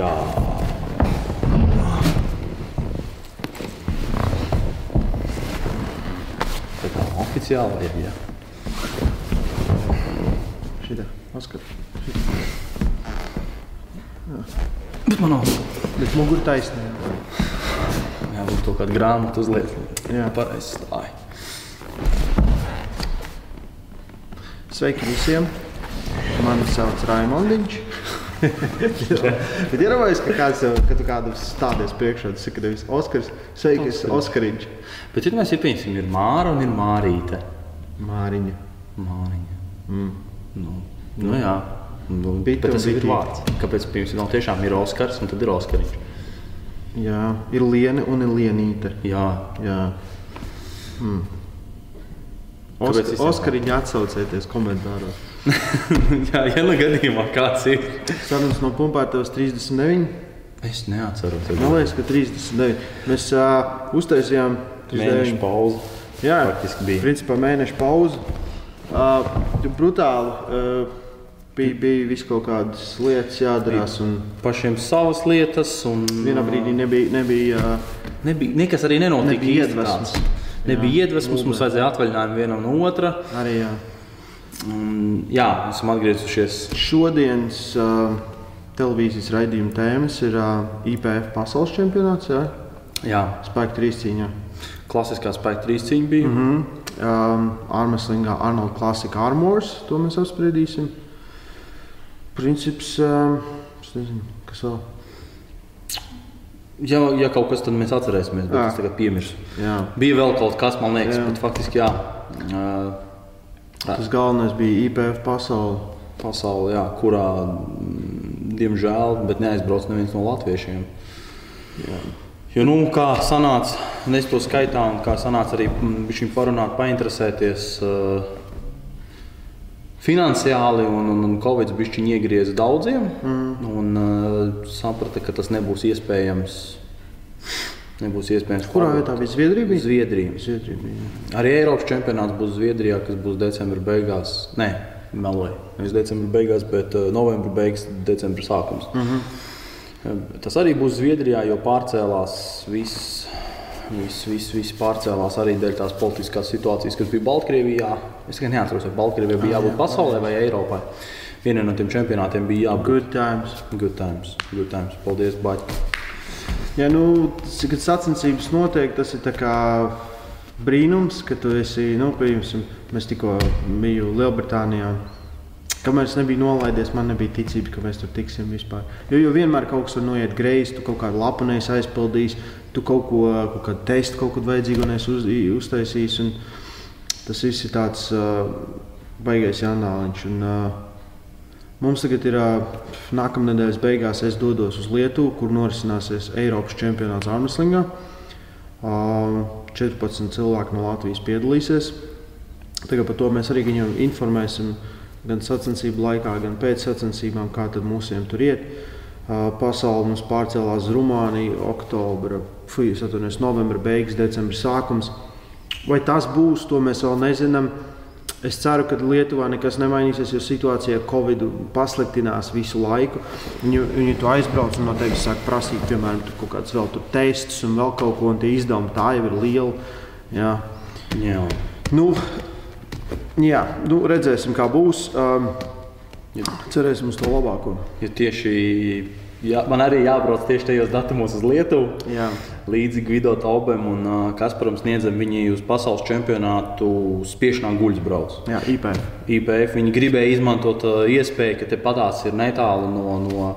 Jā. Tā kā oficiāli vajag, jā. Šitā, paskat. Bet man nav. Bet muguru taisnē. Jā, būs kaut kāda grāmata uzliet. Jā. Pareizi stāja. Sveiki visiem! Mani sauc Raimondiņš. Bet iedomājieties, ka kāds jau, tu kādu stādies priekšā, tas ir kad nevis Oskars. Sveiki, es Oskariņš. Bet ir mēs iepazīstam, ir Māra un ir Mārīte. Māriņa. Māriņa. Mm. Nu, nu jā. Nu, bet tas ir vārds. Kāpēc pirms tam tiešām ir Oskars un tad ir Oskariņš? Jā, ir liena un ir lienīte. Jā. Jā. Mm. Oskar, Oskariņa atsaucieties komentāros. Jā, ja nu gadījumā kāds ir. Sarunas no pumpētavas 39. Es neatceros. Man liekas, ka 39. Mēs uh, uztaisījām mēnešu 39. pauzi. Jā, faktiski bija. Principā mēneša pauze. Uh, brutāli. Uh, bija, bija vis kaut kādas lietas jādarās. Un Pašiem savas lietas. Un, vienā brīdī nebija, nebija Nebija, nekas arī nenotika. Nebija iedvesmas. Nebija iedvesmas, mums vajadzēja atvaļinājumu vienam no otra. arī. Jā. Un, jā, esam atgriezušies. Šodienas uh, televīzijas raidījuma tēmas ir uh, IPF pasaules čempionāts. Jā? Jā, Spēku trīscīņā. klasiskā spēka trīscīņa bija. Mm -hmm. Um, Armstrongā Arnold Classic Armors. To mēs apspriedīsim. Princips, um, es nezinu, kas vēl. ja, ja kaut kas tad mēs atcerēsimies, bet Jā. es tagad piemirsu. Jā. Bija vēl kaut kas, man liekas, Jā. bet faktiski jā. Uh, Tas galvenais bija IPF pasaule. pasaulē, jā, kurā, mm, diemžēl, bet neaizbrauc neviens no latviešiem. Jā. Jo, nu, kā sanāca, un es to skaitā, un kā sanāca arī viņam parunāt, painteresēties uh, finansiāli, un, un, un Covid bija iegriezis daudziem, mm. un uh, saprata, ka tas nebūs iespējams. Nebūs iespējams. Kurā vietā bija Zviedrija? Bija? Zviedrija. Zviedrija bija. Arī Eiropas čempionāts būs Zviedrijā, kas būs decembra beigās. Nē, meloju. Nevis decembra beigās, bet uh, novembra beigas, decembra sākums. Uh -huh. Tas arī būs Zviedrijā, jo pārcēlās viss. Viss, viss, viss pārcēlās arī dēļ tās politiskās situācijas, kas bija Baltkrievijā. Es tikai neatceros, vai Baltkrievijā bija jābūt pasaulē vai Eiropai. Vienam no tiem čempionātiem bija jābūt Good times. Good times. Good times. Paldies, Baļķi. Ja, nu, kad sacensības notiek, tas ir brīnums, ka tu esi, nu, piemēram, mēs tikko bijām Lielbritānijā. Kamēr es nebiju nolaidies, man nebija ticības, ka mēs tur tiksim vispār. Jo, jo vienmēr kaut kas var noiet greizi, tu kaut kādu lapu neesi aizpildījis, tu kaut ko, kaut kādu testu, kaut ko vajadzīgu neesi uz, uztaisījis. Tas viss ir tāds uh, baigais janāliņš. Un, uh, Mums tagad ir nākamā nedēļas beigās, es dodos uz Lietuvu, kur norisināsies Eiropas čempionāts Armstrongā. Uh, 14 cilvēki no Latvijas piedalīsies. Tagad par to mēs arī viņu informēsim gan sacensību laikā, gan pēc sacensībām, kā tad mūsiem tur iet. Pasaule mums pārcēlās uz Rumāniju, oktobra, fuj, es atvainojos, novembra beigas, decembra sākums. Vai tas būs, to mēs vēl nezinām. Es ceru, ka Lietuvā nekas nemainīsies, jo situācija ar Covid pasliktinās visu laiku. Viņi, viņi to aizbrauc un no tevis sāk prasīt, piemēram, kaut kādas vēl tur testus un vēl kaut ko, un tie izdevumi tā jau ir liela. Jā. Jā. Nu, jā, nu, redzēsim, kā būs. Um, cerēsim uz to labāko. Ja tieši jā, man arī jābrauc tieši tajos datumos uz Lietuvu. Jā. Līdzi Gvido Taubam un uh, Kasparam sniedzam viņi uz pasaules čempionātu spiešanā guļus brauc. Jā, IPF. IPF viņi gribēja izmantot uh, iespēju, ka te patās ir netālu no, no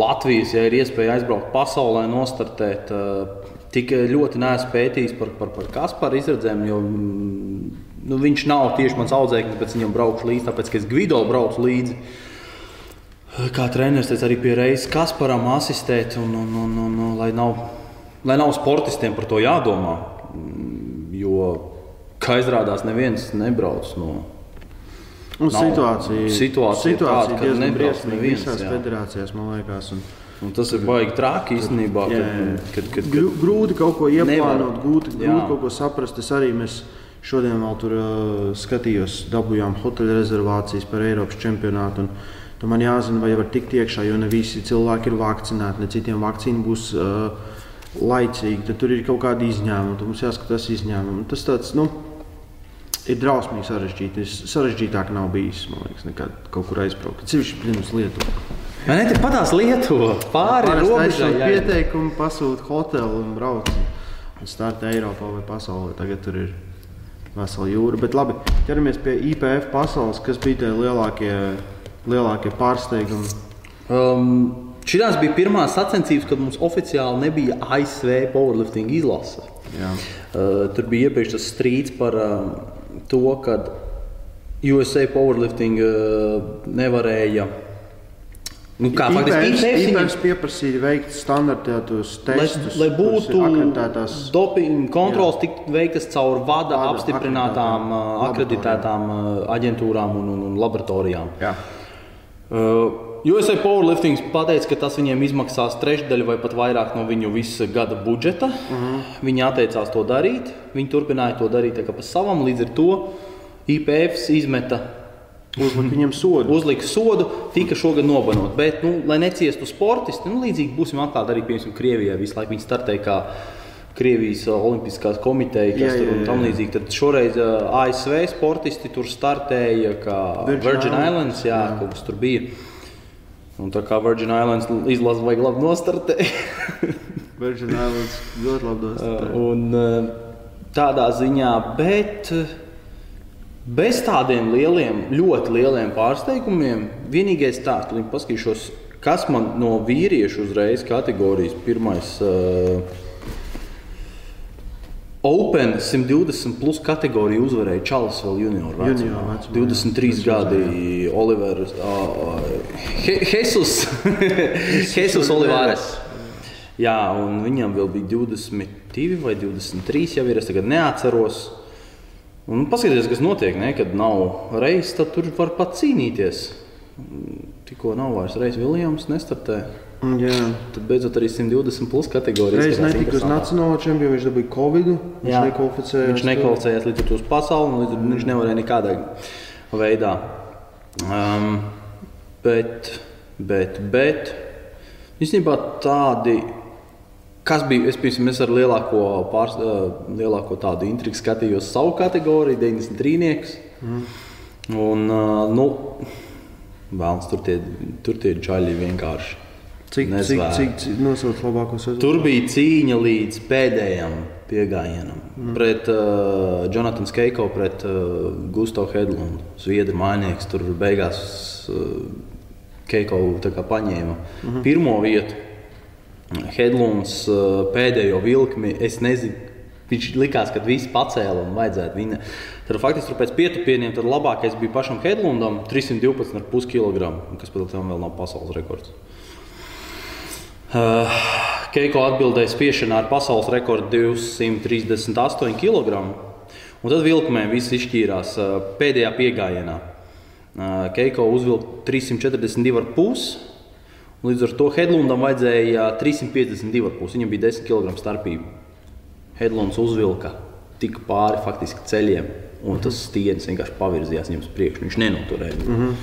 Latvijas, ja ir iespēja aizbraukt pasaulē, nostartēt. Uh, Tik ļoti neesmu pētījis par, par, par Kasparu izredzēm, jo mm, nu, viņš nav tieši mans audzēknis, bet viņam braukšu līdzi, tāpēc ka es Gvido braucu līdzi. Kā treneris teica, arī pie reizes Kasparam asistēt, un, un, un, un, un, lai, nav, lai nav sportistiem par to jādomā. Mm, Jo, kā izrādās, neviens nebrauc no. Un Nav- situācija, situācija ir tāda, ka nebrauc neviens, visās jā. federācijās, man liekas. Un, Un tas ir baigi traki īstenībā. Kad, kad, kad, kad, grūti kaut ko ieplānot, grūti, grūti kaut ko saprast. Es arī mēs šodien vēl tur uh, skatījos, dabūjām hoteļa rezervācijas par Eiropas čempionātu. un Tad man jāzina, vai var tikt iekšā, jo ne visi cilvēki ir vakcinēti, ne citiem vakcīna būs uh, laicīga. Tad tur ir kaut kādi izņēmumi, tad mums jāskatās izņēmumi. Tas tāds, nu, ir drausmīgi sarežģīti. Sarežģītāk nav bijis, man liekas, nekad kaut kur aizbraukt. Ceļš pirms Lietuvas. Man ne, patās Lietuva pāri robežai. Pieteikumu pasūta hotelu un brauc. Un starta Eiropā vai pasaulē. Tagad tur ir vesela jūra. Bet labi, ķeramies pie IPF pasaules, kas bija tie lielākie lielākie pārsteigumi? Um, Šīs bija pirmās sacensības, kad mums oficiāli nebija ASV powerlifting izlase. Uh, tur bija iepriekš tas strīds par uh, to, ka USA powerlifting uh, nevarēja. Nu, kā faktiski IPS pieprasīja veikt standartētos testus, lai, lai būtu dopinga kontrols, tiktu veiktas caur vada, vada apstiprinātām, akreditētām, akreditētām aģentūrām un, un, un laboratorijām. Jā. Uh, USA Powerlifting pateica, ka tas viņiem izmaksās trešdaļu vai pat vairāk no viņu visa gada budžeta. Uh mhm. -huh. Viņi atteicās to darīt. Viņi turpināja to darīt pa savam. Līdz ar to IPF izmeta. Uzlika viņam sodu. Uzlika sodu, tika šogad nobanot. Bet, nu, lai neciestu sportisti, nu, līdzīgi būsim atklāti arī piemēram Krievijā. Visu laiku viņi startēja kā Krievijas Olimpiskās komitejas, kas jā, jā, jā. tur tam līdzīgi. Tad šoreiz ASV sportisti tur startēja kā Virgin, Virgin Islands, jā, jā. kaut kas tur bija. Un tā kā Virgin Islands izlasa, vajag labi nostartēt. Virgin Islands ļoti labi nostartēt. Un tādā ziņā, bet bez tādiem lieliem, ļoti lieliem pārsteigumiem, vienīgais tāds, ka paskatīšos, kas man no vīriešu uzreiz kategorijas pirmais. Uh, Open 120 plus kategoriju uzvarēja Čalis vēl junior. junior vecumā, 23 jā. gadi Olivers. Uh, He, Jesus, Jesus Olivares. Jā, un viņam vēl bija 22 vai 23 jau ir. Es tagad neatceros. Un paskatieties, kas notiek, ne? kad nav reizes, tad tur var pat cīnīties. Tikko nav vairs reizes Viljams, nestartē. Jā. Tad beidzot arī 120 plus kategorijas. Reiz netika uz nacionālo čempionu, viņš dabūja Covid. Viņš nekvalificējās. Viņš nekvalificējās līdz uz pasauli, līdz to viņš nevarēja nekādā veidā. Um, bet, bet, bet, īstenībā tādi. Kas bija? Es, piemēram, es ar lielāko, pārs, uh, lielāko tādu intrigu skatījos savu kategoriju, 93. Mm. Un, uh, nu, vēlams, tur tie, tur tie čaļi vienkārši Cik, cik, cik, cik nosauc labākos rezultātus? Tur bija cīņa līdz pēdējam piegājienam. Mm. Pret uh, Jonatanu Skeiko, pret uh, Gustavu Hedlundu. Zviedru mainnieks tur beigās uh, Keiko paņēma mm -hmm. pirmo vietu. Hedlunds uh, pēdējo vilkmi, es nezinu. Viņš likās, ka viss pacēla un vajadzētu viņa. Tad faktiski tur pēc pietupieniem labākais bija pašam Hedlundam 312,5 kg, kas pat vēl nav pasaules rekords. Uh, Keiko atbildēja spiešanā ar pasaules rekordu 238 kg. Un tad vilkmē viss izšķīrās uh, pēdējā piegājienā. Uh, Keiko uzvilka 342,5. Līdz ar to Hedlundam vajadzēja 352,5. Viņam bija 10 kg starpība. Hedlunds uzvilka tik pāri faktiski ceļiem, un tas stieņš vienkārši pavirzījās viņam uz priekšu. Viņš nenoturēja. Mm -hmm.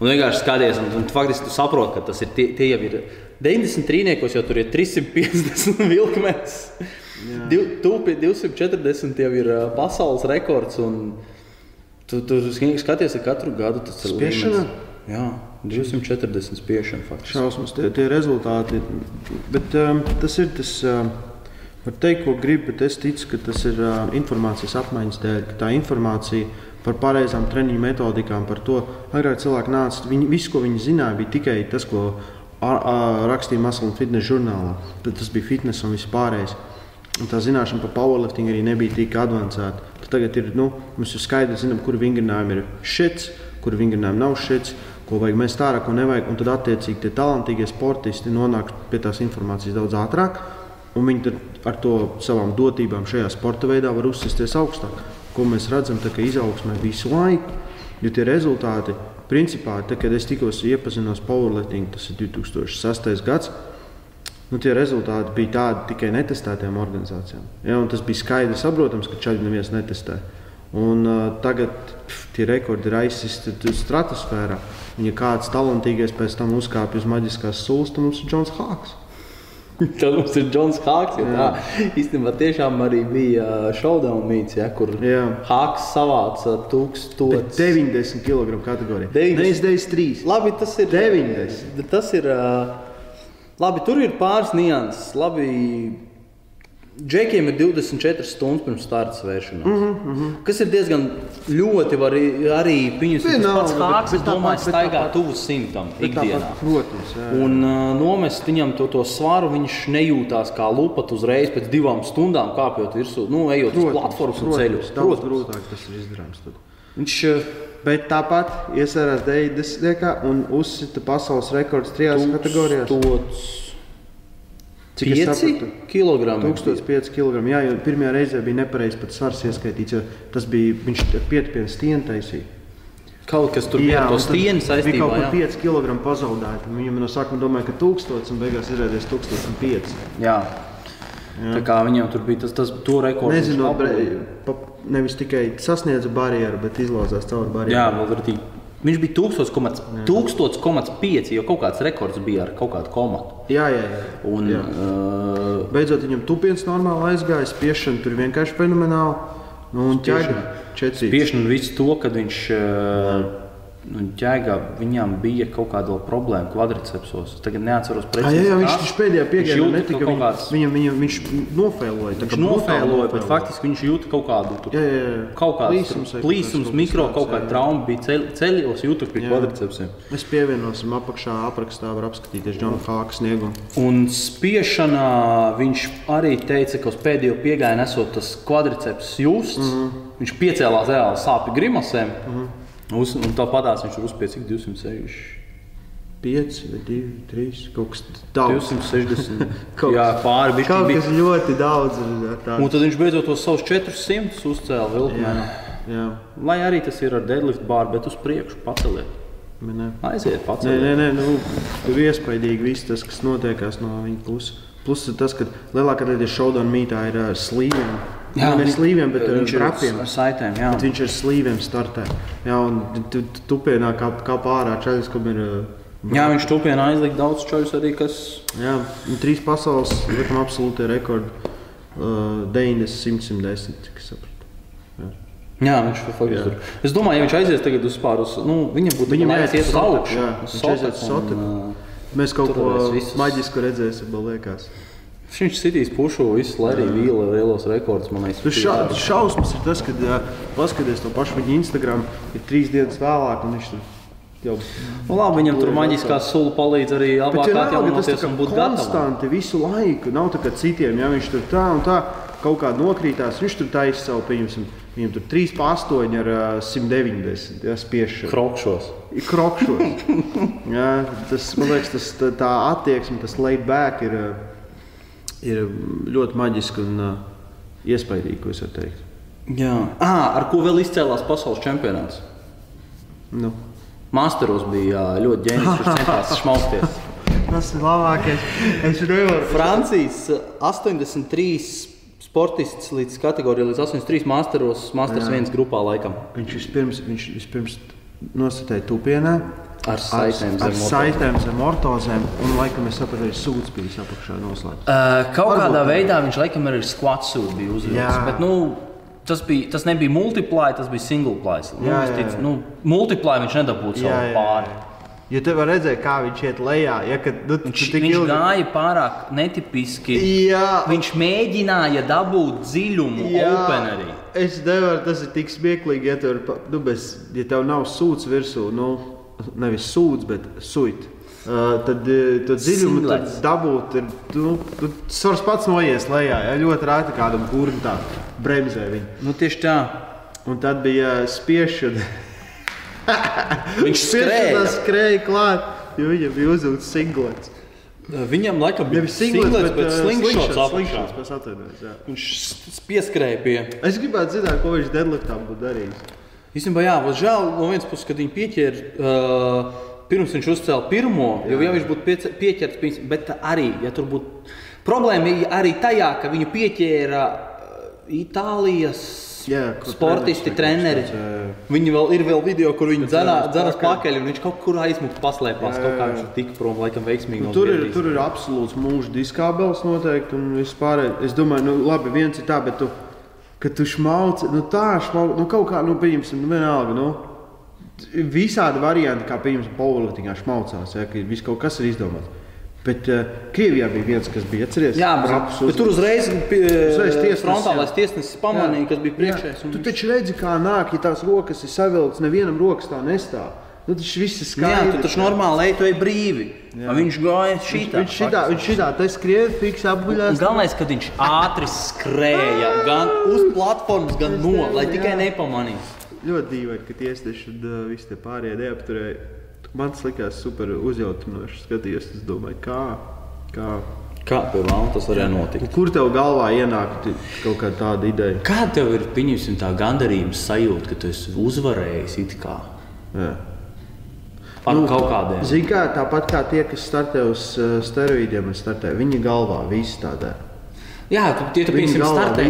Un vienkārši skaties, un, un faktiski tu saproti, ka tas ir tie, tie jau ir 90 trīniekos, jau tur ir 350 vilkmēs. Tūpi 240 jau ir pasaules rekords. Tu tur skaties, ka katru gadu tas ir spiešana. Jā, 240 spiešana faktiski. Šausmas, tie, tie rezultāti. Bet um, tas ir tas. Um, Var teikt, ko gribi, bet es ticu, ka tas ir uh, informācijas apmaiņas dēļ. Tā informācija par pareizām treniņu metodikām, par to, agrāk cilvēki nāca, viņi, visu, ko viņi zināja, bija tikai tas, ko rakstīja Muscle Fitness žurnālā. Tad tas bija fitness un viss pārējais. Un tā zināšana par powerlifting arī nebija tik avansēta. Tad tagad ir, nu, mums ir skaidrs, zinām, kur vingrinājumi ir šits, kur vingrinājumi nav šits, ko vajag mest ārā, ko nevajag. Un tad attiecīgi tie talantīgie sportisti nonāk pie tās informācijas daudz ātrāk. Un viņi ar to savām dotībām šajā sporta veidā var uzsisties augstāk. Ko mēs redzam, tā, ka izaugsmē visu laiku, jo tie rezultāti Principā, te, kad es tikko iepazinos Powerlifting, tas ir 2006. gads, nu, tie rezultāti bija tādi tikai netestētām organizācijām. Ja, tas bija skaidrs, saprotams, ka čaļi neviens netestē. Un, uh, tagad pf, tie rekordi ir aizsisti tur stratosfērā. Ja kāds talantīgais pēc tam uzkāpj uz maģiskās sulas, tad mums ir Džons Hāks. Tad mums ir Džons Hāks. Ja tā īstenībā tiešām arī bija šaudauna mīts, ja, kur Jā. Hāks savāca tūkstotis. 90 kg kategorijā. 90. Nevis 93. Labi, tas ir 90. Tas ir. ā, Labi, tur ir pāris nianses. Labi, Džekiem ir 24 stundas pirms starta vēršanās. Mm -hmm, mm -hmm. Kas ir diezgan ļoti var arī viņus pats Hāks, bet domāju, staigā tuvu simtam ikdienā. tāpat, Protams, jā. Un uh, nomest viņam to, to svaru, viņš nejūtās kā lupat uzreiz pēc divām stundām kāpjot virsū, nu, ejot uz platformas un ceļos. Daudz grūtāk tas ir izdarāms. Tad. Viņš uh, Bet tāpat iesērās 90. un uzsita pasaules rekords trijās kategorijās. tūkstots Cik es 5 sapratu? kg. 1005 kg. Jā, jo pirmajā reizē bija nepareizi pat svars ieskaitīts, jo tas bija viņš pietiekami stieni taisīja. Kaut kas tur bija stieni Bija saistībā. kaut Jā. kur 5 kg pazaudēti. un Viņam no sākuma domāja, ka 1000 un beigās izrādījās 1005. Jā. Tā kā viņam tur bija tas, tas to rekords. Nezinu, viņš pa, nevis tikai sasniedza barjeru, bet izlauzās cauri Jā, barjerai. vēl var tīt. Viņš bija 1000,5, jo kaut kāds rekords bija ar kaut kādu komatu. Jā, jā, jā. Un, jā. uh, Beidzot, viņam tupiens normāli aizgāja, spiešana tur vienkārši fenomenāli. Nu, un ķēga četri. Piešana visu to, kad viņš uh, nu, ķēgā, viņam bija kaut kāda problēma kvadricepsos. Es tagad neatceros precīzi. jā, jā, viņš taču pēdējā piegājienā jūta, netika. ka kaut Viņam, kāds- viņam, viņam, viņš nofēloja. tā Viņš nofēloja, bet faktiski viņš jūta kaut kādu tur. Jā, jā, jā. Kaut kāds Plīsums vai plīsums, mikro, tāds, kaut kāda trauma bija ceļ, ceļos, jūtu pie kvadricepsiem. Mēs pievienosim apakšā aprakstā, var apskatīties Džona Hāka sniegumu. Un spiešanā viņš arī teica, ka uz pēdējo piegājienu esot tas kvadriceps justs. Mm. -hmm. Viņš piecēlās reāli sāpju grimasēm. Mm -hmm. Uz, un tā padās viņš ir uzspies cik 260. 5, 2, 3, kaut kas tāds. 260. Kaut jā, pāri bišķi Kaut bija. kas ļoti daudz ir tāds. Un tad viņš beidzot tos savus 400 uzcēla vilkmē. Jā, jā. Lai arī tas ir ar deadlift bāru, bet uz priekšu paceliet. ne. Aiziet, Nē, paceliet. nē, nē nu, tur ir iespaidīgi viss tas, kas notiekās no viņa puses. Plus tas, ka lielākā daļa šaudu mītā ir ar slīviem. Jā, ne vi- slīviem, bet viņš ir drapiem. Ar saitēm, jā. Bet viņš ar slīviem startē. Jā, un tu, tu, tupienā kā, kā pārā čaļus, kam ir. uh, Jā, viņš tupienā aizlika daudz čaļus arī, kas Jā, un trīs pasaules likam absolūti rekordi. Uh, 90, 110, cik es sapratu. Jā, viņš ir faktiski tur. Es domāju, ja viņš aizies tagad uz pāri, nu, viņam būtu Viņam jāiet iet uz augšu. jā. Viņš aiziet uz Soteku. ā, Mēs kaut ko maģisku redzēsim, man liekas. Viņš sitīs pušu, visu Lariju Vīla lielos rekordus, man liekas. Tas ša, šausmas ir tas, ka uh, paskaties to pašu viņa Instagram, ir trīs dienas vēlāk, jau Nu, labi, viņam tur maģiskā sula palīdz arī labāk atjaunoties un būt gatavam. konstanti visu laiku. Nav tā kā citiem, ja viņš tur tā un tā kaut kā nokrītās. Viņš tur taisa savu, pieņemsim, viņam tur 3 pa 8 ar uh, 190 ja, spiešanu. Krokšos. Krokšos. jā, tas, man liekas, tas, tā, tā attieksme, tas laid back ir, uh, ir ļoti maģiski un uh, iespaidīgi, ko es varu teikt. Jā. À, ar ko vēl izcēlās pasaules čempionāts? Nu. Masteros bija ļoti ģēnijs, kurš centās šmausties. Tas ir labākais. Es nevaru. Francijas 83 sportists līdz kategorijai, līdz 83 masteros, masters Jā. viens grupā laikam. Viņš vispirms, viņš vispirms nostatēja tupienā. Ar saitēm ar, ar zem saitēm zem ortozēm, un laikam es sapratu, arī sūds bija apakšā noslēgts. Uh, kaut Varbūt kādā veidā viņš laikam arī squat suit bija uzvilcis. Jā. Bet, nu, tas, bija, tas nebija multiply, tas bija single ply. Nu, Jā, jā, jā. nu, multiply viņš nedabūtu savu pāri. Jo te var redzēt, kā viņš iet lejā. Ja, kad, nu, Viņš, viņš ilgi- gāja pārāk netipiski. Jā, Viņš mēģināja dabūt dziļumu Jā. openerī. Es nevaru, tas ir tik smieklīgi, ja pa- nu, bez, ja tev nav sūds virsū, nu, nevis sūds, bet suit. Uh, tad to dziļumu tad dabūt, ir, nu, nu, svars pats noies lejā. Ja, ļoti rēti kādam kuram tā bremzē viņu. Nu, tieši tā. Un tad bija spiešana. Viņš skrēja. skrēja klāt, jo viņam bija uzvilkts singlets. Viņam laikam bija Nevis singlets, bet, slingšots apakšā. slingšots. Viņš pieskrēja pie. Es gribētu zināt, ko viņš deadliftā būtu darījis. Īstenībā, jā, būs žēl no vienas puses, kad viņi pieķēra. Uh, Pirms viņš uzcēla pirmo, jo ja viņš būtu pieķerts, bet arī, ja tur būtu problēma, arī tajā, ka viņu pieķēra uh, Itālijas Jā, sportisti, treneri. treneris, jā, jā. Viņi vēl ir vēl video, kur viņi dzenas pakaļ. un viņš kaut kur aizmukt paslēpās. Jā, Kaut kā jā. viņš ir tik prom, laikam, veiksmīgi. Nu, tur, ir, tur ir absolūts mūža diskābels noteikti. Un vispār, es domāju, nu, labi, viens ir tā, bet tu, kad tu šmauci, nu tā šmauci, nu kaut kā, nu, pieņemsim, nu, vienalga. Nu, visādi varianti, kā piemēram, poligānā šmaucās, ja, ka viss kaut kas ir izdomāts. Bet uh, Krievijā bija viens, kas bija atceries, Jā, rapus bet, tur uzreiz bija tiesnesis, frontālais jā. tiesnesis pamanīja, kas bija priekšējais. Jā, Tu viņš- taču redzi, kā nāk, ja tās rokas ir savilktas, nevienam rokas tā nestāv. Nu, tas viss ir Jā, skaidrs. tu taču normāli ej, tu ej brīvi. A Viņš gāja šitā. Viņš šitā, viņš šitā, tas skrien, fiks apguļās. Galvenais, ka viņš ātri skrēja gan uz platformas, gan no, lai tikai nepamanītu. Ļoti dīvaini, ka tiesneši un uh, visi tie pārējie neapturēja. Man tas likās super uzjautrinoši. Skatījos, es domāju, kā. kā. Kā pie vēlna tas varēja notikt? Kur tev galvā ienāk kaut kāda tāda ideja? Kāda tev ir pieņemsim, tā gandarījuma sajūta, ka tu esi uzvarējis it kā Jā. Ar nu, kaut kādiem? Zini, kā tāpat kā tie, kas startē uz uh, steroīdiem, startē viņa galvā, viss tādā. Jā, tu, ja tu galvā startē,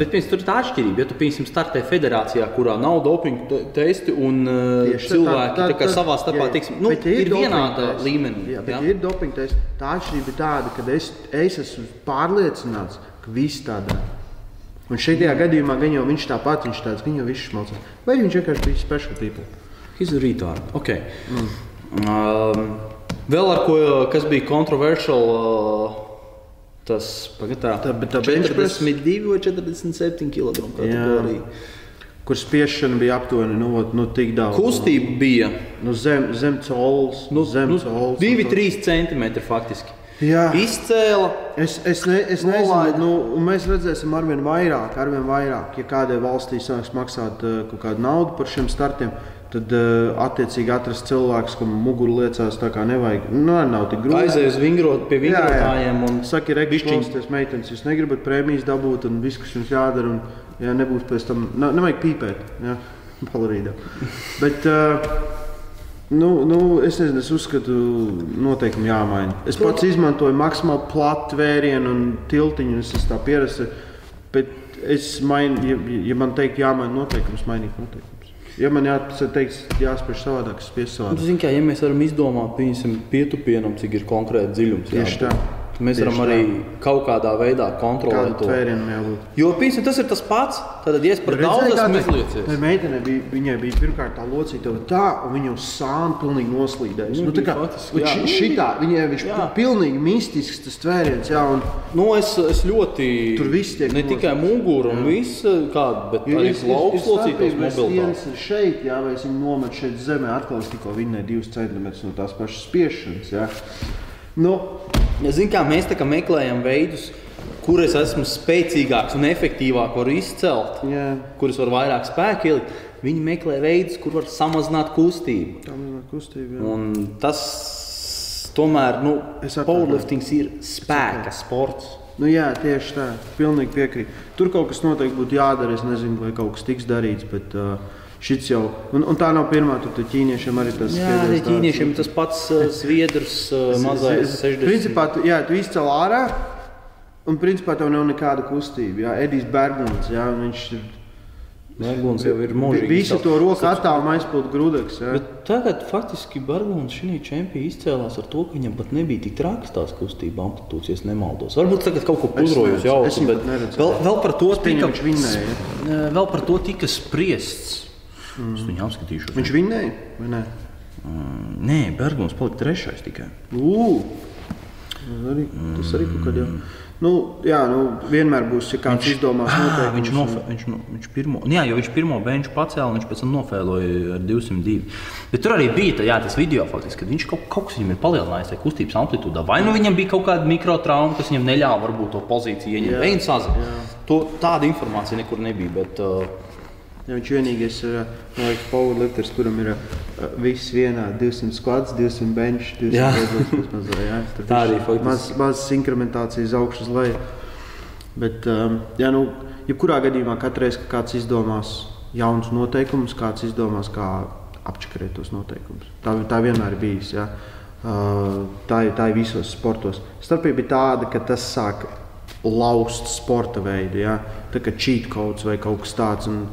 bet piemēram, tur ir tā atšķirība. Ja tu piemēram startē federācijā, kurā nav dopinga te- testi un uh, Tieši cilvēki tā, tā, tā, tā- savā starpā jā, teiksim, nu, bet ja ir dopinga vienāda tests- līmenī. Jā, bet jā? ja ir dopinga tests. Tā atšķirība ir tāda, ka es, es esmu pārliecināts, ka viss tādā. Un šajā gadījumā gan jau viņš tāpat, viņš tāds, gan jau viss šmalcās. Vai viņš vienkārši bija special people? He's a retard. Okay. Mm. Um, vēl ar ko, kas bija kontroversial, uh, tas pagatā, Tā- tā bench press? 42 vai 47 kg kategorija. Kur spiešana bija aptuveni nu, nu, tik daudz. Kustība bija Nu, zem, zem colas. nu, zem nu, colas. 2-3 cm faktiski. Jā. Izcēla. Es, es, ne, es nezinu, nu, mēs redzēsim, arvien vairāk, arvien vairāk. Ja kādai valstī sāks maksāt uh, kaut kādu naudu par šiem startiem, tad uh, attiecīgi atrast cilvēks, kam muguru liecās tā kā nevajag. Nu, nav tik grūti. Aizēju uz vingrot pie vingrotājiem. un bišķiņ- ekvivalents, meitenes, jūs negribat prēmijas dabūt, un viss, kas jums jādara, un jā, nebūs pēc tam, ne, nevajag pīpēt. Jā, palarīdā. Bet, uh, Nu, nu, es nezinu, es uzskatu, noteikumi jāmaina. Es pats izmantoju maksimāli platu vērienu un tiltiņu, un es esmu tā pierasts. Bet es mainu, ja, ja man teikt, jāmaina noteikums, mainīt noteikumus. Ja man jāteikt, jāspiež savādāk, es Nu, savādāk. zini, kā, ja mēs varam izdomāt, piemēram, pietupienam, cik ir konkrēti dziļums, Tieši tā. Tad mēs varam Tieši arī kaut kādā veidā kontrolēt Kādu to. Jo, piemēram, tas ir tas pats. Tad, ja es par daudz esmu izliecies, tai meitenei bija, viņai bija pirmkārt tā locīta, tā, un viņa uz sānu pilnīgi noslīdējusi. Viņa Nu, tā kā jā, ši- nu, šitā, viņai viņš jā. pilnīgi mistisks tas tvēriens, jā, un nu, es, es ļoti. Tur viss tiek Ne tikai muguru un viss, kāda, bet arī plauks locītos mobilitātes. viens ir šeit, jā, vai es viņu nometu šeit zemē, atkal es tikko vinnēju divus centimetrus no tās pašas spiešanas, jā. Nu, zin, kā mēs kā meklējam veidus, kur es esmu spēcīgāks un efektīvāk varu izcelt, jā, kurus var vairāk spēku ielikt, viņi meklē veidus, kur var samazināt kustību. ir kustība, jā. Un tas tomēr, nu, powerliftings ir spēka sports. Nu, jā, tieši tā. Pilnīgi piekrītu. Tur kaut kas noteikti būtu jādara. Es nezinu, vai kaut kas tiks darīts. Bet, uh, šits jau, un, un tā nav pirmā. Tur tie ķīniešiem arī tas Jā, skaidrs arī tāds- ķīniešiem ir tas pats zviedrs, mazais 60. Principā, tu, jā, tu izcēl ārā, un principā tev nav nekāda kustība. Jā, Edijs Berglunds, jā, viņš ir. Berglunds jau ir mūžīgi. Visu to roku attālumu. Jā. Bet tagad faktiski Berglunds šī čempionā izcēlās ar to, ka viņam pat nebija tik traks tās kustība amplitūdas, ja es nemaldos. Varbūt tagad kaut ko neredzu, jau, bet vēl, vēl par to tika, vēl par to tika spriests. Mm. Es viņu apskatīšu. Viņš vinnēja vai ne? Nē, Berglunds palika trešais tikai. Ugh! Arī, tas arī kaut kādā. Nu, jā, nu, vienmēr būs, ja kāds izdomās Ah, noteikumus. viņš, nofe, viņš, no, viņš pirmo, nu jā, jo viņš pirmo benču pacēla, viņš pēc tam nofēloja ar 202. Bet tur arī bija tā, jā, tas video, faktiski, kad viņš kaut, kaut kas viņam ir palielinājis tajā kustības amplitūdā. Vai nu viņam bija kaut kāda mikrotrauma, kas viņam neļāva varbūt to pozīciju ieņemt. Viņš sazina. To- Tāda informācija nekur nebija. Bet, uh, Ja viņš vienīgais ir man liekas, powerlifters, kuram ir uh, viss vienā 200 skats, 200 bench, 200 Jā. vieglos mazā, jā. Tur Tā arī faktiski. Maz, mazas inkrementācijas augšas uz leju. Bet, um, jā, nu, jebkurā gadījumā katreiz, kad kāds izdomās jaunus noteikumus, kāds izdomās, kā apčakarēt tos noteikumus. Tā, tā vienmēr ir bijis. Jā. Uh, tā, ir- tā ir visos sportos. Starpība ir tāda, ka tas sāk lausta sporta veidi, ja? tā kā cheat codes vai kaut kas tāds. Un,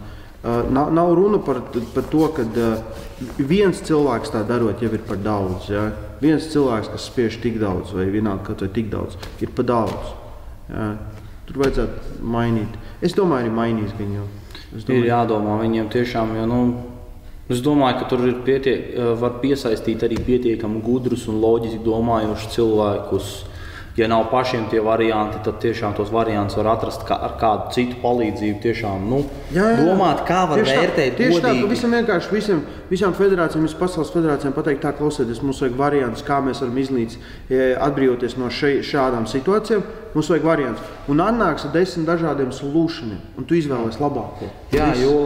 nav, nav runa par, par to, ka uh, viens cilvēks tā darot, jau ir par daudz. Ja? Viens cilvēks, kas spiež tik daudz, vai vienalga, ka tik daudz, ir par daudz. Ja? Tur vajadzētu mainīt. Es domāju, arī mainīs viņu. Ir jādomā viņiem tiešām, jo nu, es domāju, ka tur ir pietiek, var piesaistīt arī pietiekami gudrus un loģiski domājošus cilvēkus ja nav pašiem tie varianti, tad tiešām tos variantus var atrast kā, ar kādu citu palīdzību. Tiešām, nu, jā, jā, jā. Domāt, kā var tieši vērtēt tā, tieši godīgi. tā, visam vienkārši visam, visām federācijām, visām pasaules federācijām pateikt, tā klausieties, mums vajag variants, kā mēs varam izlīdz atbrīvoties no še, šādām situācijām. Mums vajag variants. Un atnāks ar desmit dažādiem solūšaniem, un tu izvēlēsies labāko. Jā, jo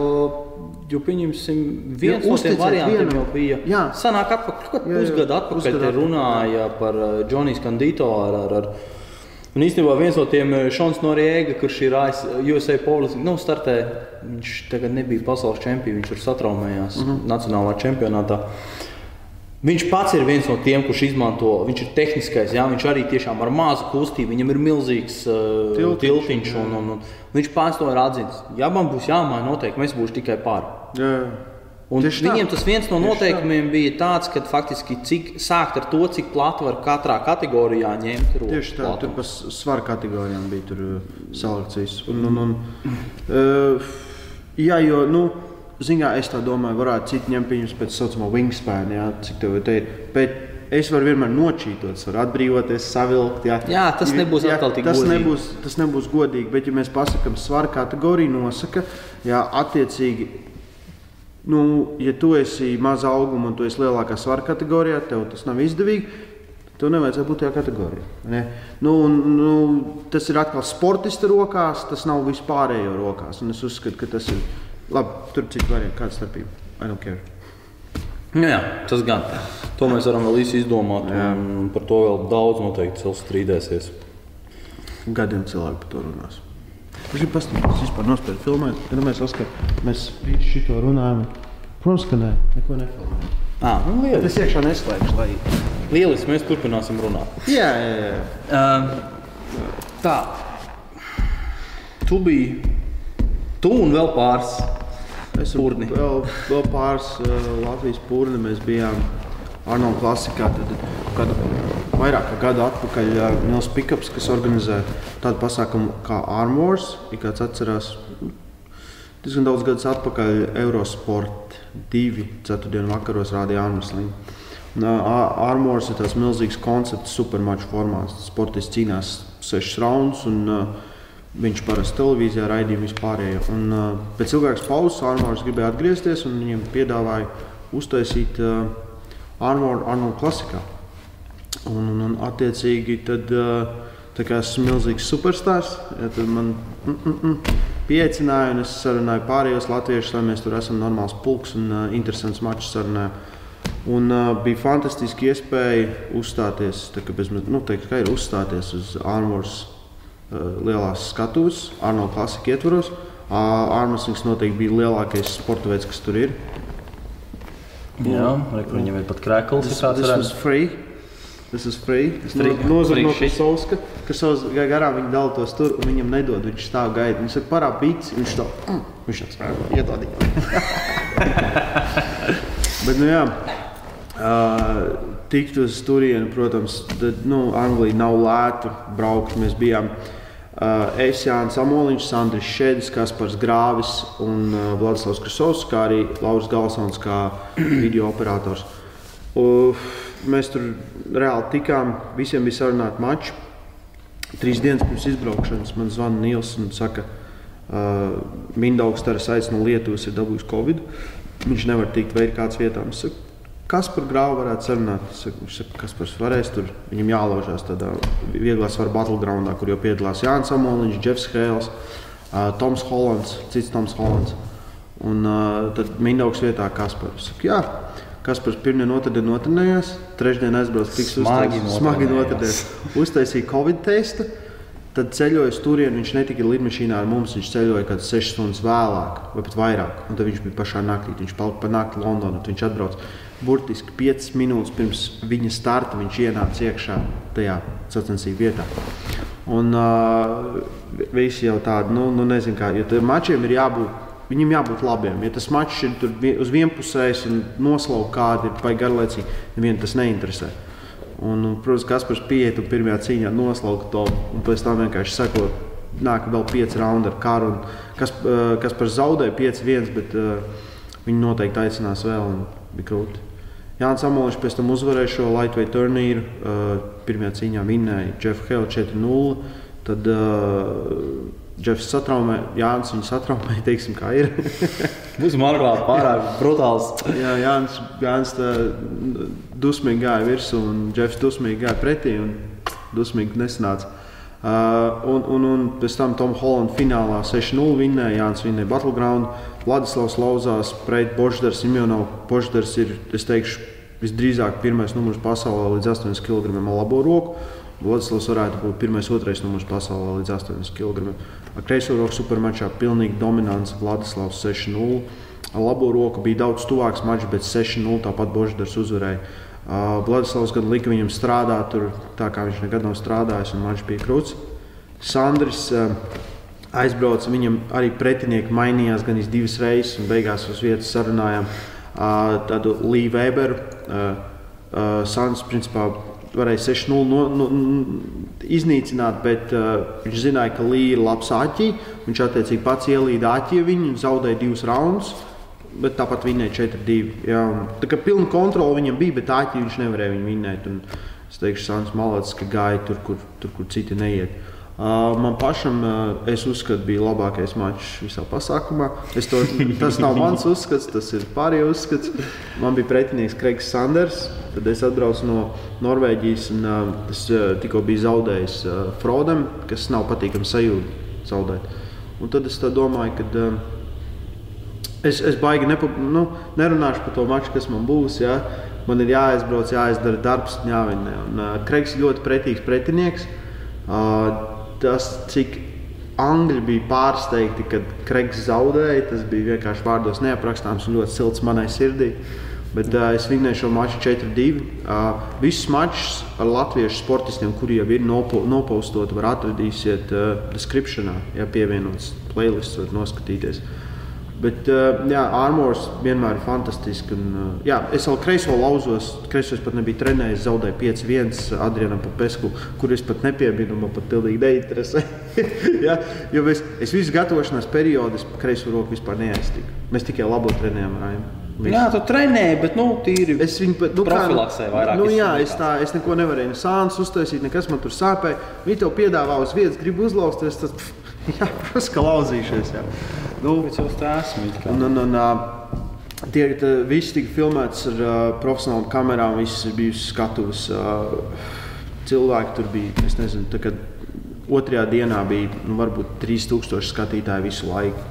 Jo, pieņemsim, viens no tiem variantiem vienam. jau bija. Jā, sanāk, atpakaļ, kad pusgadu atpakaļ te runāja par Džonijas uh, Kandito ar, ar, ar Un īstenībā viens no tiem uh, Šons Noriega, kurš ir USA Polis, nu, startē, viņš tagad nebija pasaules čempions, viņš tur satraumējās uh mhm. -huh. Nacionālā čempionātā. Viņš pats ir viens no tiem, kurš izmanto, viņš ir tehniskais, jā, viņš arī tiešām ar mazu kustību, viņam ir milzīgs uh, tiltiņš, tiltiņš un, un, un viņš pats to ir atzīst. Ja man būs jāmaina noteikti, mēs būsim tikai pāri. Jā. Un Tieši viņiem tā. tas viens no noteikumiem tā. bija tāds, ka faktiski cik, sākt ar to, cik plati var katrā kategorijā ņemt roku. Tieši tā, platumu. tur pa svaru kategorijām bija tur uh, salikts. Un, un, un, uh, jā, jo, nu, ziņā es tā domāju, varētu citi ņemt viņus pēc saucamā wingspan, jā, cik tev te ir. Bet es varu vienmēr nočītot, varu atbrīvoties, savilkt. Jā, jā tas nebūs jā, atkal tik tas godīgi. Nebūs, tas nebūs godīgi, bet ja mēs pasakām, svaru kategoriju nosaka, jā, attiecīgi Nu, ja tu esi maza auguma un tu esi lielākā svara kategorijā, tev tas nav izdevīgi. Tev nevajadzētu būt tajā kategorijā. Ne? Nu, nu, tas ir atkal sportista rokās, tas nav vispārējo rokās. Un es uzskatu, ka tas ir labi. Tur citu variantu, kāda starpība. I don't care. Nu, jā, tas gan. To mēs varam vēl īsi izdomāt. Par to vēl daudz noteikti strīdēsies. Gadiem cilvēki par to runās. Es gribu paskatīties, kas vispār nospēlēt filmēt. Kad mēs, Oskar, mēs visu šo runājam, protams, ka nē, neko nefilmējam. Ah, nu, lieliski. Es iekšā neslēgšu, lai... Lieliski, mēs turpināsim runāt. Jā, jā, jā. Uh, tā. Tu biji, tu un vēl pāris pūrni. Vēl, vēl pāris uh, Latvijas pūrni mēs bijām Arnolda klasikā. Tad, kad vairāk kā gadu atpakaļ Nils Pikaps, kas organizē tādu pasākumu kā Armors. Ja kāds atcerās, diezgan daudz gadus atpakaļ Eurosport 2. ceturtdienu vakaros rādīja Armstrong. Armors ir tāds milzīgs koncepts, supermaču formāts. Sportists cīnās sešas raundus. Un, uh, Viņš parasti televīzijā raidīja vispārējo. Un, uh, pēc ilgākas pauzes Armāns gribēja atgriezties un viņam piedāvāja uztaisīt uh, Armānu klasikā. Un, un, un attiecīgi tad, tā kā esmu milzīgs superstarps, ja, tad man mm, mm, mm, pieaicināja un es sarunāju pārējos latviešus, lai mēs tur esam normāls pulks un uh, interesants mačs sarunājam. Un uh, bija fantastiski iespēja uzstāties, tā kā bez, nu, teikt, kā ir uzstāties uz uh, lielās skatuves, Arnold klasika ietvaros. Armstrings noteikti bija lielākais sporta veids, kas tur ir. Jā, viņam ir pat krēkls. Tas ir free. Tas ir free. Es nozagtu no Krasovska, kas garām viņa dala tos tur, un viņam nedod. Viņš stāv gaida. Viņš saka, parāda bīts. Viņš to mm. viņš tāds iedodīja. Bet, nu jā. Uh, tikt uz turieni, protams, tad, nu, Anglija nav lēta braukt. Mēs bijām uh, es, Jānis Amoliņš, Sandrs Šedis, Kaspars Grāvis un uh, Vladislavs Krasovs, kā arī Lauris Galsons kā video operators. Mēs tur reāli tikām, visiem bija sarunāti mači. Trīs dienas pirms izbraukšanas man zvana Nils un saka, Mindaugs Taras aiz no Lietuvas ir dabūjis Covid. Viņš nevar tikt vai ir kāds vietā. Es saku, kas par grāvu varētu sarunāt? Viņš saka, kas par varēs tur. Viņam jālaužās tādā vieglā svara battlegroundā, kur jau piedalās Jānis Amoliņš, Jeffs Hēls, uh, Toms Hollands, cits Toms Hollands. Un uh, tad Mindaugs vietā Kaspars. Saku, jā, Kaspars pirmdien, otrdien notrenējās, trešdien aizbrauca tiks smagi, uztais, smagi notrenējās. Uztaisīja Covid testu. Tad ceļoja uz turieni. Viņš netika lidmašīnā ar mums. Viņš ceļoja kaut kādas 6 stundas vēlāk, vai pat vairāk. Un tad viņš bija pašā naktī. Viņš palika pa nakti Londonā. Viņš atbrauca burtiski 5 minūtes pirms viņa starta. Viņš ienāca iekšā tajā sacensību vietā. Un uh, visi jau tādi, nu, nu nezinu, kā, jo mačiem ir jābūt. Viņam jābūt labiem. Ja tas mačs ir uz vienpusējs un noslauka kāda ir vai garlaicīgi, nevienu tas neinteresē. Un, un, protams, Kaspars pieiet un pirmajā cīņā noslauka to, un pēc tam vienkārši seko, nāk vēl pieci raundi ar karu. Kas, kas par zaudēju 5-1, bet uh, viņi noteikti aicinās vēl un bija krūti. Jānis Amoliņš pēc tam uzvarēja šo lightweight turnīru. Pirmajā cīņā vinnēja Jeff Hill 4-0. Tad uh, Jeffs satraumē, Jānis viņu satraumē, teiksim, kā ir. Būs marglāt pārāk brutāls. Jā, Jānis, Jānis dusmīgi gāja virsū un Jeffs dusmīgi gāja pretī un dusmīgi nesanāca. Uh, un, un, un pēc tam Tom Hollands finālā 6-0 vinnēja, Jānis vinnēja Battleground, Vladislavs lauzās pret Boždars. Imjonov Boždars ir, es teikšu, visdrīzāk pirmais numurs pasaulē līdz 8 kg ar labo roku. Vladislavs varētu būt pirmais, otrais numurs pasaulē līdz 8 kg. Ar kreiso roku supermačā pilnīgi dominants Vladislavs 6-0. Ar labo roku bija daudz tuvāks mačs, bet 6-0 tāpat Boždars uzvarēja. Uh, Vladislavs gan lika viņam strādāt, tur, tā kā viņš nekad nav strādājis, un mačs bija krūts. Sandrs uh, aizbrauca, viņam arī pretinieki mainījās gan divas reizes, un beigās uz vietas sarunājām tādu Līvu Weberu. Sāns principā varēja 6-0 no, no, iznīcināt, bet uh, viņš zināja, ka Līja ir labs aķī. Viņš attiecīgi pats ielīda aķī viņu un zaudēja divus raundus. Bet tāpat vinēja 4-2. Jā, un, tā kā pilna kontrole viņam bija, bet aķī viņš nevarēja viņu vinēt. Un es teikšu, Sāns Malats, ka gāja tur, kur, tur, kur citi neiet. Uh, man pašam, uh, es uzskatu, bija labākais mačs visā pasākumā. To, tas nav mans uzskats, tas ir pārējais uzskats. Man bija pretinieks Kreigs Sanders. Tad es atbraucu no Norvēģijas un uh, es tikko biju zaudējis Frodam, kas nav patīkami sajūta zaudēt. Un tad es domāju, ka es, es baigi nepa, nu, nerunāšu par to maču, kas man būs. Ja? Man ir jāaizbrauc, jāizdara darbs, jāvinnē. Un Kreigs ir ļoti pretīgs pretinieks. Uh, tas, cik angļi bija pārsteigti, kad Kreigs zaudēja, tas bija vienkārši vārdos neaprakstāms un ļoti silts manai sirdī. Bet uh, es vinnēju šo maču 4-2. Uh, visus mačus ar latviešu sportistiem, kuri jau ir nopo, nopaustoti, var atradīsiet uh, descriptionā, ja pievienots playlists, var noskatīties. Uh, Bet, uh, jā, armors vienmēr ir fantastisks. Un, uh, jā, es vēl kreiso lauzos. Kreisos pat nebija trenējis, zaudēju 5-1 Adrianam Papesku, kur es pat nepiebinu, man pat pilnīgi neinteresē. jā, jo es, es visu gatavošanās periodu, es kreiso roku vispār neaiztiku. Mēs tikai labo trenējām ar Raimu. Visu. Jā, tu trenēji, bet nu, tīri es viņu pat, nu, profilaksē vairāk. Nu, jā, es, tā, es neko nevarēju sāns uztaisīt, nekas man tur sāpēja. Viņi tev piedāvā uz vietas, grib uzlausties, tad, pff, jā, protams, ka lauzīšies. Jā. Nu, Bet jau tā esmu. Un, un, un, uh, tie visi tika filmēti ar uh, profesionālām kamerām, viss ir bijis skatuves. Uh, cilvēki tur bija, es nezinu, tā, kad otrajā dienā bija nu, varbūt 3000 skatītāji visu laiku.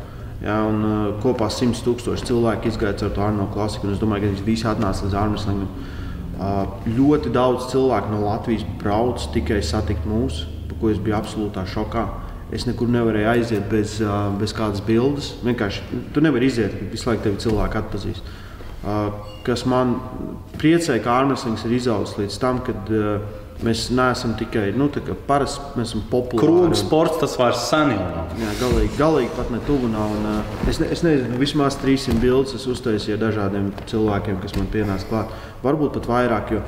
Ja, un, uh, kopā 100 tūkstoši cilvēku izgāja ar to Arno klasiku. Es domāju, ka visi atnāca līdz Armstrongam. Uh, ļoti daudz cilvēku no Latvijas brauc tikai satikt mūs, par ko es biju absolūtā šokā. Es nekur nevarēju aiziet bez, bez kādas bildes. Vienkārši tu nevari iziet, visu laiku tevi cilvēki atpazīst. Kas man priecē, ka ārmeslings ir izaugs līdz tam, kad mēs neesam tikai nu, parasti, mēs esam populāri. Krūga sports tas vairs sen jau nav. Jā, galīgi, galīgi pat ne tuvu nav. Un, es, ne, es nezinu, vismaz 300 bildes es uztaisīju dažādiem cilvēkiem, kas man pienāca klāt. Varbūt pat vairāk. Jo,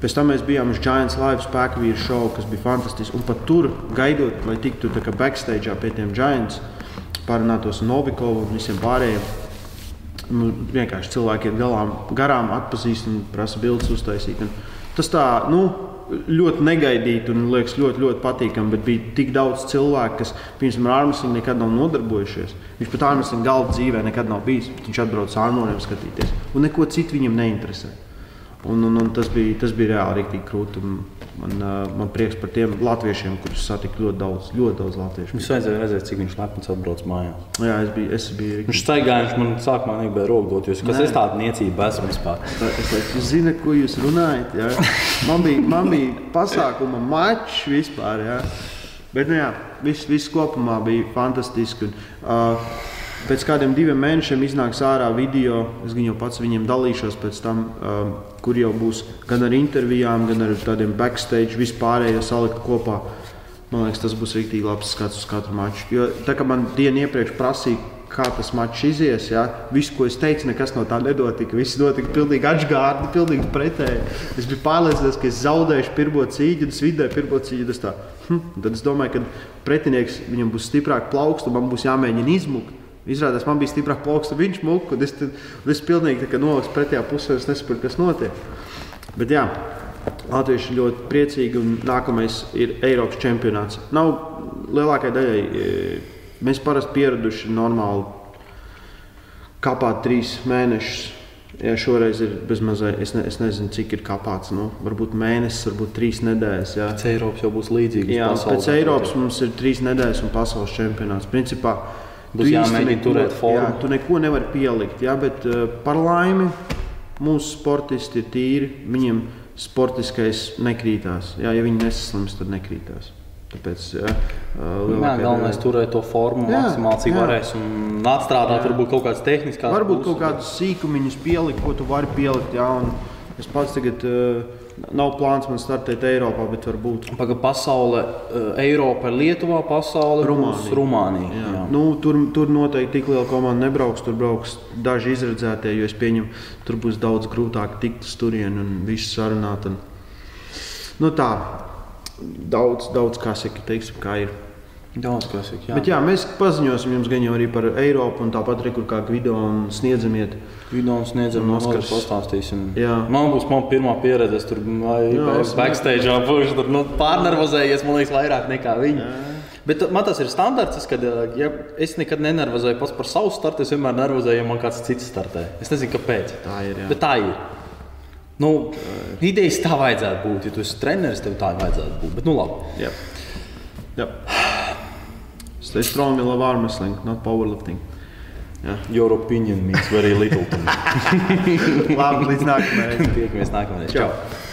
Pēc tam mēs bijām uz Giants Live spēku vīru šovu, kas bija fantastisks. Un pat tur, gaidot, lai tiktu backstage pie tiem Giants, parunātos ar Novikovu un visiem pārējiem. Nu, vienkārši cilvēki iet galām, garām, atpazīst un prasa bildes uztaisīt. Un tas tā, nu, ļoti negaidīti un liekas ļoti, ļoti patīkami. Bet bija tik daudz cilvēku, kas pirms tam ar ārmesliņu nekad nav nodarbojušies. Viņš pat ārmesliņu galva dzīvē nekad nav bijis. Viņš atbrauc ārmoniem skatīties. Un neko citu viņam neinteresē. Un, un, un tas, bija, tas bija reāli rīktīgi krūti. Man, man prieks par tiem latviešiem, kurus satiku ļoti daudz, ļoti daudz latviešu. Viņš vajadzēja redzēt, cik viņš lepns atbrauc mājās. Jā, es biju. Es biju viņš staigāja, viņš man sākumā negribēja rokdot, jo kas es tādu niecību esmu vispār. Es teicu, zinu, ko jūs runājat. Jā. Man bija, man bija pasākuma mačs vispār. Jā. Bet nu, jā, viss, viss kopumā bija fantastiski. Un, uh, Pēc kādiem diviem mēnešiem iznāks ārā video. Es jau pats viņiem dalīšos pēc tam, um, kur jau būs gan ar intervijām, gan ar tādiem backstage, vispārējo salikt kopā. Man liekas, tas būs rīktīgi labs skats uz katru maču. Jo tā kā man dienu iepriekš prasīja, kā tas mačs izies, ja, viss, ko es teicu, nekas no tā nenotika. Viss notika pilnīgi atgādni, pilnīgi pretēji. Es biju pārliecināts, ka es zaudēšu pirmo cīņu, un es vidēju pirmo cīņu. Tā, hm, tad es domāju, ka pretinieks viņam būs stiprāk plaukst, un man būs jāmēģina izmukt. Izrādās, man bija stiprāk plaukst, un viņš muka, un es, tad, un es pilnīgi noliku pretējā pusē, es nesaprotu, kas notiek. Bet jā, Latvieši ļoti priecīgi, un nākamais ir Eiropas čempionāts. Nav lielākajai daļai. e, Mēs parasti pieraduši normāli kāpāt trīs mēnešus. Ja šoreiz ir bezmazliet, es, ne, es nezinu, cik ir kāpāts. Nu, varbūt mēnesis, varbūt trīs nedēļas. Jā, Pēc Eiropas jau būs līdzīga. jā pēc Eiropas mums ir trīs nedēļas un pasaules čempionāts. Principā, Būs jāmēģina turēt formu. Jā, tu neko nevari pielikt. Jā, bet uh, par laimi mūsu sportisti ir tīri. Viņiem sportiskais nekrītās. Jā, ja viņi nesaslims, tad nekrītās. Tāpēc, jā, uh, Jā, galvenais ir turēt to formu Jā, maksimāli, cik jā. varēs. Un atstrādāt, varbūt kaut kādas tehniskas Varbūt kaut kādus sīkumiņus pielikt, ko tu vari pielikt. Jā, un es pats tagad uh, nav plāns man startēt Eiropā, bet varbūt Pagaidām, pasaule, eh, Eiropa, Lietuva, pasaule, Rumānija. Rumānija. Jā. Jā. Nu, tur, tur noteikti tik liela komanda nebrauks. Tur brauks daži izredzētie, jo es pieņemu, tur būs daudz grūtāk tikt uz turieni un visu sarunāt. Un, nu, tā, daudz, daudz kā saka, teiksim, kā ir. Daudz kas ir. Jā. Bet jā, mēs paziņosim jums gan jau arī par Eiropu, un tāpat arī kur kā video un sniedzamiet. Video sniedzam, Un no Oskars. Pastāstīsim. Jā. Man būs man pirmā pieredze, es tur vai Jā, vai es- backstage būšu tur nu, pārnervozējies, man liekas, vairāk nekā viņi. Bet man tas ir standarts, kad ja es nekad nenervozēju pats par savu startu. Es vienmēr nervozēju, ja man kāds cits startē. Es nezinu, kāpēc. Tā ir. Jā. Bet tā ir. Nu, idejas tā vajadzētu būt. Ja tu esi treneris, tev tā vajadzētu būt. Bet, nu, labi. Jā. Jā. Stay strong and love arm wrestling, not powerlifting. Jā. Your opinion means very little to me. Labi, līdz nākamajai. Tiekamies nākamajā. Čau. Čau!